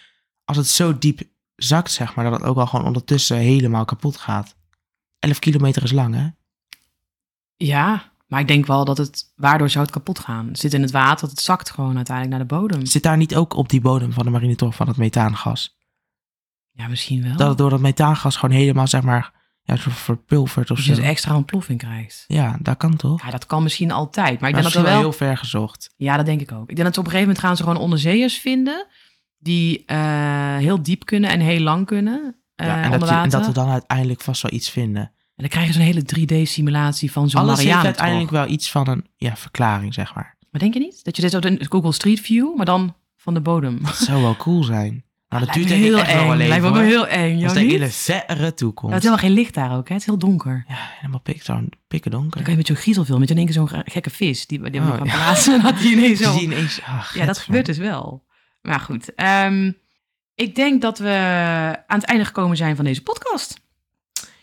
als het zo diep zakt, zeg maar, dat het ook wel gewoon ondertussen helemaal kapot gaat. 11 kilometer is lang, hè? Ja, maar ik denk wel dat het, waardoor zou het kapot gaan? Het zit in het water, het zakt gewoon uiteindelijk naar de bodem. Zit daar niet ook op die bodem van de marinetor van het methaangas? Ja, misschien wel. Dat het door dat methaangas gewoon helemaal, zeg maar, ja, verpulvert of dat zo. je dus extra ontploffing krijgt. Ja, dat kan toch? Ja, dat kan misschien altijd. Maar ik Maar denk dat wel heel ver gezocht. Ja, dat denk ik ook. Ik denk dat ze op een gegeven moment gaan ze gewoon onderzeeërs vinden... die eh, heel diep kunnen en heel lang kunnen eh Ja, en, onder dat je, en dat we dan uiteindelijk vast wel iets vinden. En dan krijg je zo'n hele 3D-simulatie van zo'n Alles heeft uiteindelijk wel iets van een ja, verklaring, zeg maar. Maar denk je niet? Dat je dit op een Google Street View, maar dan van de bodem. Dat zou wel cool zijn. Maar dat duurt heel echt eng. wel Lijkt me wel heel eng. Dat is niet? hele verre Ja, toekomst. het is helemaal geen licht daar ook, hè? Het is heel donker. Ja, helemaal pik, zo'n pikken donker. Dan kan je met zo'n griezelfilm, met in één keer zo'n gekke vis... die, die Oh, we gaan ja. plaatsen en dat die ineens zo... Ineens, ach, Ja, dat gebeurt dus wel. Maar goed, ehm, ik denk dat we aan het einde gekomen zijn van deze podcast.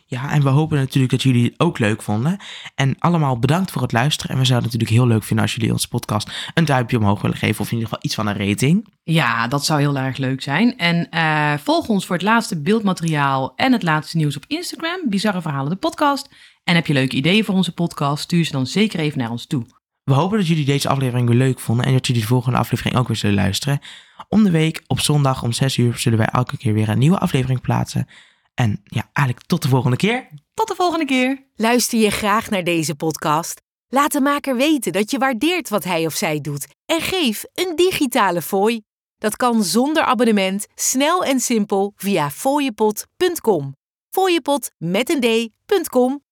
Ja, en we hopen natuurlijk dat jullie het ook leuk vonden. En allemaal bedankt voor het luisteren. En we zouden het natuurlijk heel leuk vinden als jullie onze podcast een duimpje omhoog willen geven. Of in ieder geval iets van een rating. Ja, dat zou heel erg leuk zijn. En eh, volg ons voor het laatste beeldmateriaal en het laatste nieuws op Instagram. Bizarre Verhalen, de podcast. En heb je leuke ideeën voor onze podcast? Stuur ze dan zeker even naar ons toe. We hopen dat jullie deze aflevering weer leuk vonden. En dat jullie de volgende aflevering ook weer zullen luisteren. Om de week op zondag om 6 uur zullen wij elke keer weer een nieuwe aflevering plaatsen. En ja, eigenlijk tot de volgende keer. Tot de volgende keer. Luister je graag naar deze podcast? Laat de maker weten dat je waardeert wat hij of zij doet en geef een digitale fooi. Dat kan zonder abonnement, snel en simpel via fooiepot.com. Fooiepot met een d.com